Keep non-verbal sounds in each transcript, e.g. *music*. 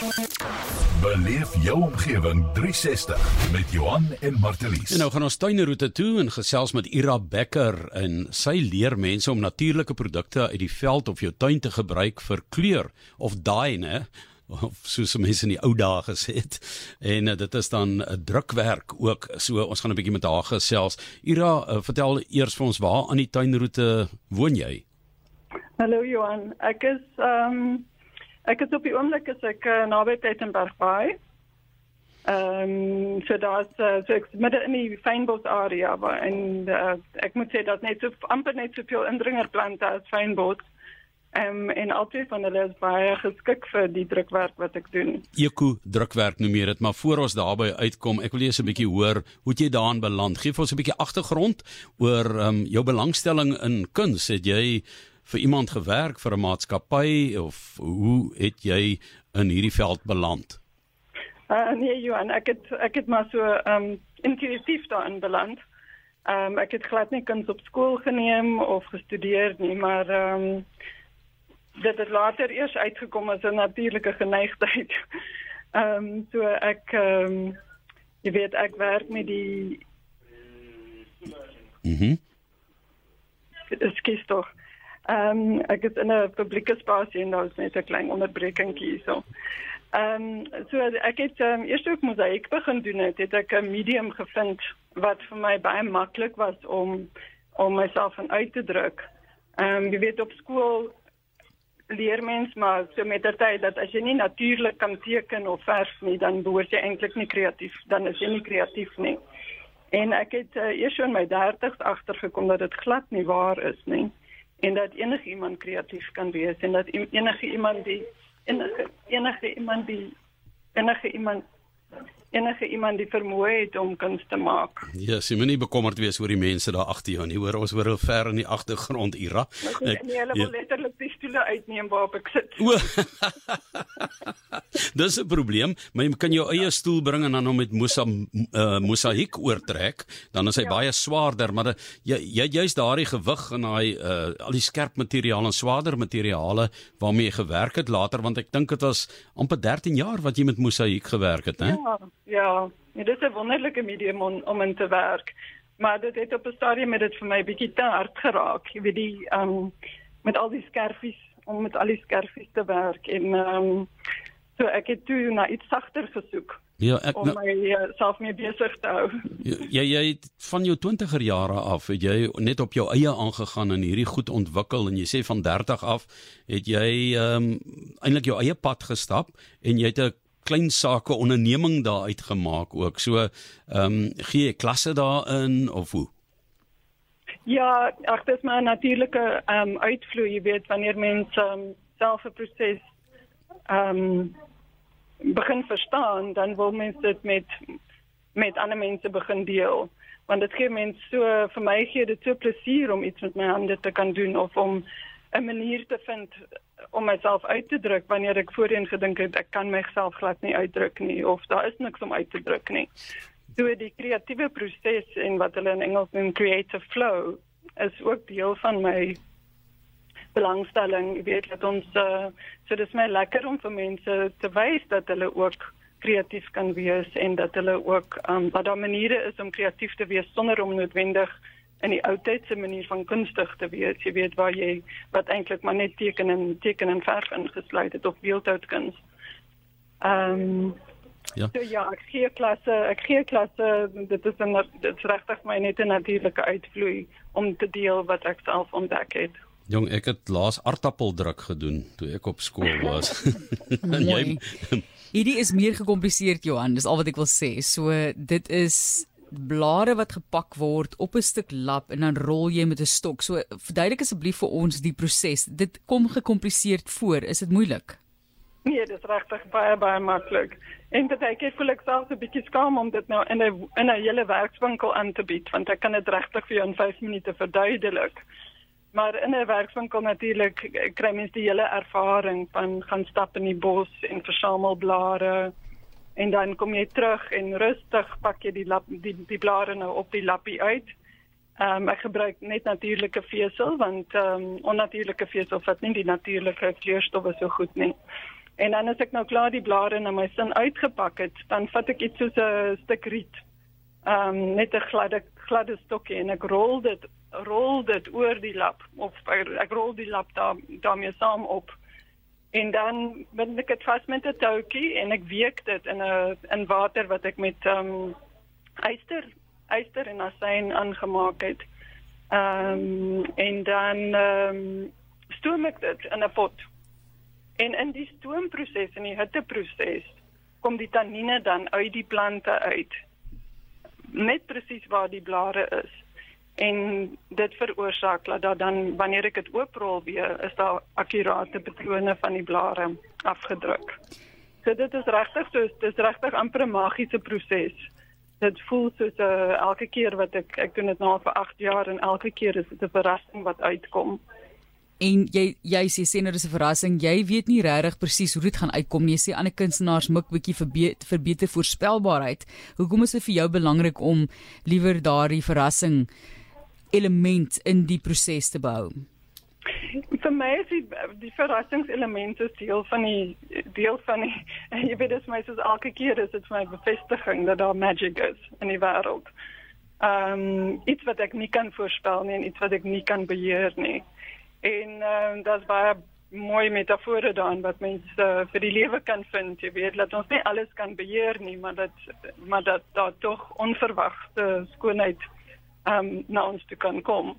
Beleef jou omgewing 360 met Johan en Martelies. En nou gaan ons tuineroete toe en gesels met Ira Becker en sy leer mense om natuurlike produkte uit die veld of jou tuin te gebruik vir kleur of dye, né? of soos mense in die ou dae gesê het. En uh, dit is dan 'n uh, drukwerk ook. So ons gaan 'n bietjie met haar gesels. Ira, uh, vertel eers vir ons waar aan die tuinroete woon jy? Hallo Johan, ek is ehm um, ek is op die oomblik is ek uh, naby Plettenberg Bay. Ehm um, so daar's uh, so ek met in die fynbos area waar en uh, ek moet sê dat net so amper net so veel indringerplante as fynbos. Ehm um, en altyd van hulle is baie geskik vir die drukwerk wat ek doen. Eko drukwerk noem jy dit, maar voor ons daarby uitkom, ek wil eers 'n bietjie hoor hoe jy daarin beland. Geef ons 'n bietjie agtergrond oor ehm um, jou belangstelling in kuns. Het jy vir iemand gewerk vir 'n maatskappy of hoe het jy in hierdie veld beland? Uh, nee, Johan, ek het ek het maar so ehm um, intuïtief daarin beland. Ehm um, ek het glad nie kuns op skool geneem of gestudeer nie, maar ehm um, dit het later eers uitgekom as 'n natuurlike geneigtheid. *laughs* Ehm um, so ek ehm um, jy weet ek werk met die Mhm. Mm Ekskuus tog. Ehm um, ek is in 'n publieke spasie en daar is net 'n klein onderbrekingkie hierso. Ehm um, so ek het um, eers ook mosaïek begin doen het, het ek 'n medium gevind wat vir my baie maklik was om om myself aan uit te druk. Ehm um, jy weet op skool leer mens maar so met die tyd dat as jy nie natuurlik kan teken of verf nie, dan behoort jy eintlik nie kreatief, dan is jy nie kreatief nie. En ek het uh, eers in my 30's agtergekom dat dit glad nie waar is nie en dat enige iemand kreatief kan wees en dat enige iemand die enige enige iemand die enige iemand enige iemand die vermoë het om kuns te maak. Ja, yes, jy moenie bekommerd wees oor die mense daar agter jou nie. Hoor, ons hoor hulle ver in die agtergrond, Ira. Ek nee, hulle wil ja. letterlik die stoele uitneem waarop ek sit. *laughs* Dis 'n probleem, maar jy kan jou eie stoel bring en dan hom met mosa uh, mosaïek oortrek, dan is hy ja. baie swaarder, maar jy jy jy's daardie gewig en daai uh, al die skerp materiaal en swaarder materiale waarmee jy gewerk het later want ek dink dit was amper 13 jaar wat jy met mosaïek gewerk het, hè? Ja. Ja, dit is 'n wonderlike medium om om in te werk. Maar dit het op 'n stadium met dit vir my bietjie te hard geraak. Jy weet die ehm um, met al die skerfies om met al die skerfies te werk en ehm um, so ek het toe na iets sagter gesoek. Ja, ek om my uh, self mee besig te hou. Ja, jy het van jou 20er jare af het jy net op jou eie aangegaan en hierdie goed ontwikkel en jy sê van 30 af het jy ehm um, eintlik jou eie pad gestap en jy het 'n klein sake onderneming daar uitgemaak ook. So ehm um, gee jy klasse daarin of hoe? Ja, ag dit is maar 'n natuurlike ehm um, uitvloei, jy weet wanneer mense um, self 'n proses ehm um, begin verstaan, dan wil mense dit met met ander mense begin deel. Want dit gee mense so vir my gee dit so plesier om iets met my hande te kan doen of om 'n manier te vind om myself uit te druk wanneer ek voorheen gedink het ek kan myself glad nie uitdruk nie of daar is niks om uit te druk nie. So die kreatiewe proses en wat hulle in Engels noem creative flow is ook deel van my belangstelling. Ek weet dat ons uh, so dis my lekker om vir mense te wys dat hulle ook kreatief kan wees en dat hulle ook um, dat daar maniere is om kreatief te wees sonder om noodwendig in die ou tyd se manier van kunstig te wees, jy weet waar jy wat eintlik maar net teken en teken en verf ingesluit het of beeldhoudskuns. Ehm um, ja. So ja, ek gee klasse, ek gee klasse, dit is 'n dit is regtig my net 'n natuurlike uitvloei om te deel wat ek self ontdek het. Jong, ek het laas aardappeldruk gedoen toe ek op skool was. *laughs* jy Hierdie is meer gekompliseerd Johan, dis al wat ek wil sê. So dit is blare wat gepak word op 'n stuk lap en dan rol jy met 'n stok. So verduidelik asseblief vir ons die proses. Dit kom gekompliseerd voor. Is dit moeilik? Nee, dit is regtig baie baie maklik. En dit ek voel ek self 'n bietjie skaam om dit nou in 'n in 'n hele werkswinkel aan te bied want ek kan dit regtig vir jou in 5 minute verduidelik. Maar in 'n werkswinkel natuurlik kry mens die hele ervaring van gaan stap in die bos en versamel blare en dan kom jy terug en rustig pak jy die lap, die die blare nou op die lappie uit. Ehm um, ek gebruik net natuurlike vesel want ehm um, onnatuurlike vesel vat nie die natuurlike kleurstowwe so goed nie. En dan as ek nou klaar die blare na my sin uitgepak het, dan vat ek iets soos 'n stuk riet. Ehm um, net 'n gladde gladde stokkie en ek rol dit rol dit oor die lap of ek rol die lap daar daarmee saam op. En dan bind ek dit vas met 'n toukie en ek week dit in 'n in water wat ek met ehm um, yster yster en asyn aangemaak het. Ehm um, en dan ehm um, stoom ek dit in 'n pot. En in die stoomproses en die hitteproses kom die tannine dan uit die plante uit. Net presies waar die blare is. En dit veroorsaak dat dan wanneer ek dit ooprol weer, is daar akkurate patrone van die blare afgedruk. So dit is regtig so dis regtig amper 'n magiese proses dit voel soos uh, elke keer wat ek ek doen dit nou vir 8 jaar en elke keer is dit 'n verrassing wat uitkom. En jy jy sê sê nou dis 'n verrassing. Jy weet nie regtig presies hoe dit gaan uitkom nie. Jy sê ander kunstenaars mik bietjie vir vir beter voorspelbaarheid. Hoekom is dit vir jou belangrik om liewer daardie verrassing element in die proses te behou? vir my is die, die verrassingselemente deel van die deel van die *laughs* jy weet dit is my soos elke keer is dit my bevestiging dat daar magic is in die wêreld. Ehm um, iets wat ek nie kan voorspel nie en iets wat ek nie kan beheer nie. En ehm um, daar's baie mooi metafore daarin wat mense uh, vir die lewe kan vind. Jy weet dat ons nie alles kan beheer nie, maar dat maar dat daar tog onverwagte skoonheid um, na ons toe kan kom.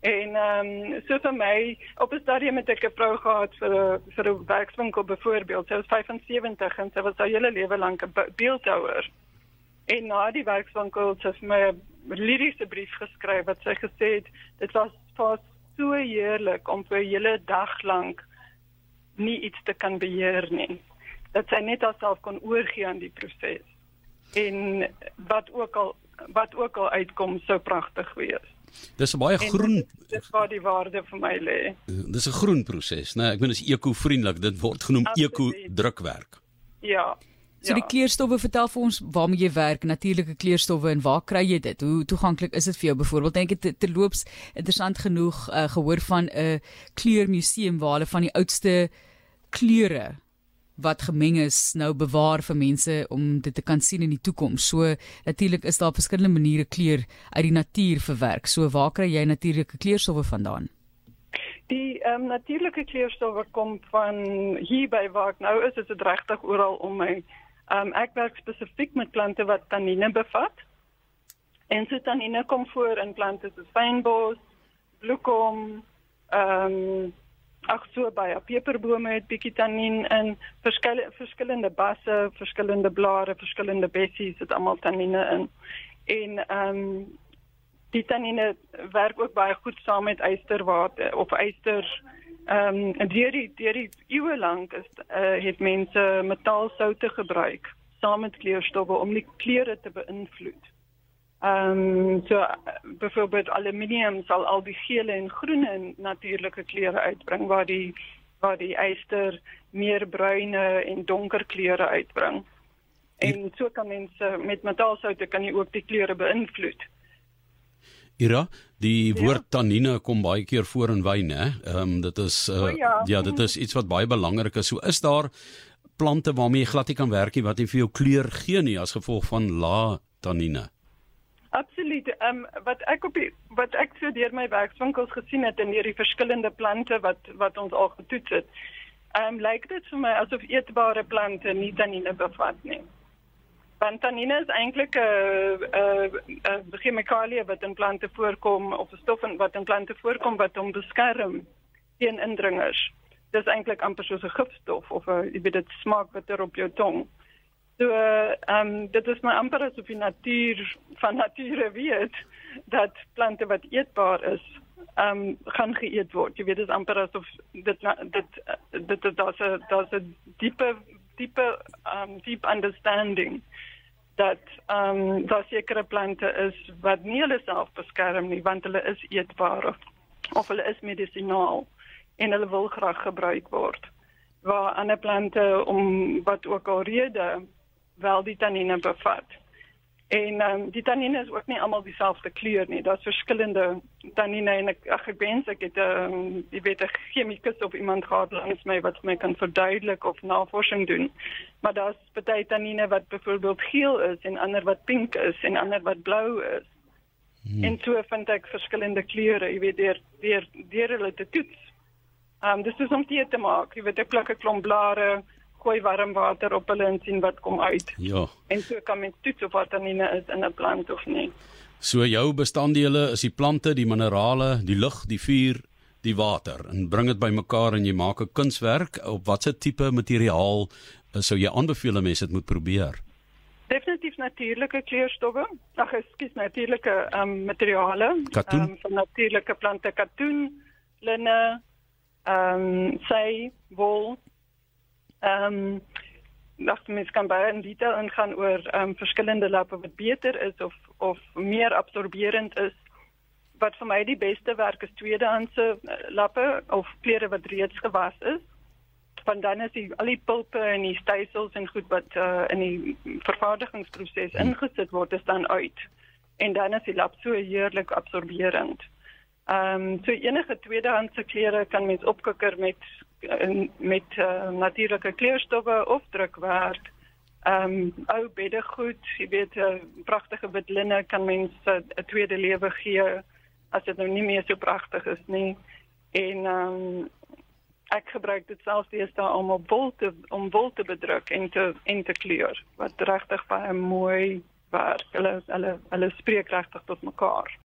En ehm um, so vir my op 'n stadium het ek 'n vrou gehad vir 'n vir 'n werkswinkel byvoorbeeld. Sy was 75 en sy was haar hele lewe lank 'n beeldhouer. En na die werkswinkel het sy vir my 'n liriese brief geskryf wat sy gesê het dit was vas so heerlik om vir 'n hele dag lank nie iets te kan beheer nie. Dat sy net haarself kon oorgee aan die proses. En wat ook al wat ook al uitkom sou pragtig wees. Dis 'n baie groen Dis waar die waarde vir my lê. Dis 'n groen proses, né? Nee, ek bedoel dis ekovriendelik. Dit word genoem eko-drukwerk. Ja. So die kleurstowwe vertel vir ons waarmee jy werk, natuurlike kleurstowwe en waar kry jy dit? Hoe toeganklik is dit vir jou? Byvoorbeeld dink ek dit terloops interessant genoeg uh, gehoor van 'n kleurmuseum waar hulle van die oudste kleure wat gemeng is nou bewaar vir mense om dit te kan sien in die toekoms. So natuurlik is daar verskillende maniere kleur uit die natuur verwerk. So waar kry jy natuurlike kleurstowwe vandaan? Die ehm um, natuurlike kleurstowwe kom van hier by ek nou is dit regtig oral om my. Ehm um, ek werk spesifiek met plante wat tannine bevat. En so tannine kom voor in plante soos fynbos, bloekom, ehm um, ag so baie peperbome het bietjie tannien in verskillende verskillende basse, verskillende blare, verskillende bessies het almal tannine in. En ehm um, die tannine werk ook baie goed saam met ysterwater of yster ehm um, en deur die deur die eeue lank is uh, het mense metaalsoute gebruik saam met kleurstowwe om die kleure te beïnvloed. Ehm um, so byvoorbeeld aluminium sal al die gele en groene natuurlike kleure uitbring waar die waar die yster meer bruine en donker kleure uitbring. En so kan mense met metaalsoute kan jy ook die kleure beïnvloed. Ira, die ja. woord tannine kom baie keer voor in wyn, hè? Ehm um, dit is uh, oh, ja. ja, dit is iets wat baie belangrik is. So is daar plante waarmee jy glad nie kan werk nie wat nie vir jou kleur gee nie as gevolg van lae tannine. Absoluut. Ehm um, wat ek op die, wat ek so deur my werkswinkels gesien het en deur die verskillende plante wat wat ons al getoets het. Ehm um, lyk dit vir my asof eetbare plante nie tannine bevat nie. Want tannine is eintlik 'n 'n 'n chemikalie wat in plante voorkom of 'n stof wat in plante voorkom wat hom beskerm teen indringers. Dit is eintlik amper soos 'n gifstof of 'n jy weet dit smaak bitter op jou tong. So ehm um, dit is my amper asof die natuur van nature weet dat plante wat eetbaar is, ehm um, gaan geëet word. Jy weet dit is amper asof dit dit dit dit daar's 'n daar's 'n diepe diepe ehm um, deep understanding dat ehm um, daar sekere plante is wat nie hulle self beskerm nie want hulle is eetbaar of, of hulle is medisinaal en hulle wil graag gebruik word. Waar ander plante om wat ook al rede wel die tannine bevat. En ehm um, die tannine is ook nie almal dieselfde kleur nie. Daar's verskillende tannine en ek ag ek wens ek het 'n um, jy weet 'n chemikus of iemand gehad langs my wat my kan verduidelik of navorsing doen. Maar daar's baie tannine wat byvoorbeeld geel is en ander wat pink is en ander wat blou is. Hmm. En so vind ek verskillende kleure, jy weet deur deur deur hulle te toets. Ehm um, dis is om dit te maak. Jy weet ek pluk 'n klomp blare gooi warm water op hulle en sien wat kom uit. Ja. En so kan mens toets of wat tannine is in 'n plant of nie. So jou bestanddele is die plante, die minerale, die lug, die vuur, die water en bring dit bymekaar en jy maak 'n kunswerk op watter tipe materiaal uh, sou jy aanbeveel mense dit moet probeer? Definitief natuurlike kleurstowwe. Ag, ekskuus, natuurlike ehm um, materiale. Katoen? Um, van natuurlike plante, katoen, linne, ehm um, sy, wol, ehm um, dacht mens kan baie in detail ingaan oor ehm um, verskillende lappe wat beter is of of meer absorberend is. Wat vir my die beste werk is tweedehandse eh, lappe of klere wat reeds gewas is. Want dan is die al die pulpe en die stysels en goed wat uh, in die vervaardigingsproses hmm. ingesit word is dan uit. En dan is die lap so heerlik absorberend. Ehm um, so enige tweedehandse klere kan mens opkikker met met uh, natuurlike kleurstowwe of drukwerk. Ehm um, ou beddegoed, jy weet uh, pragtige wit linne kan mense 'n uh, tweede lewe gee as dit nou nie meer so pragtig is nie. En ehm um, ek gebruik dit selfs deesdae om op wol te om wol te bedruk en te en te kleur wat regtig baie mooi werk. Hulle hulle hulle spreek regtig tot mekaar.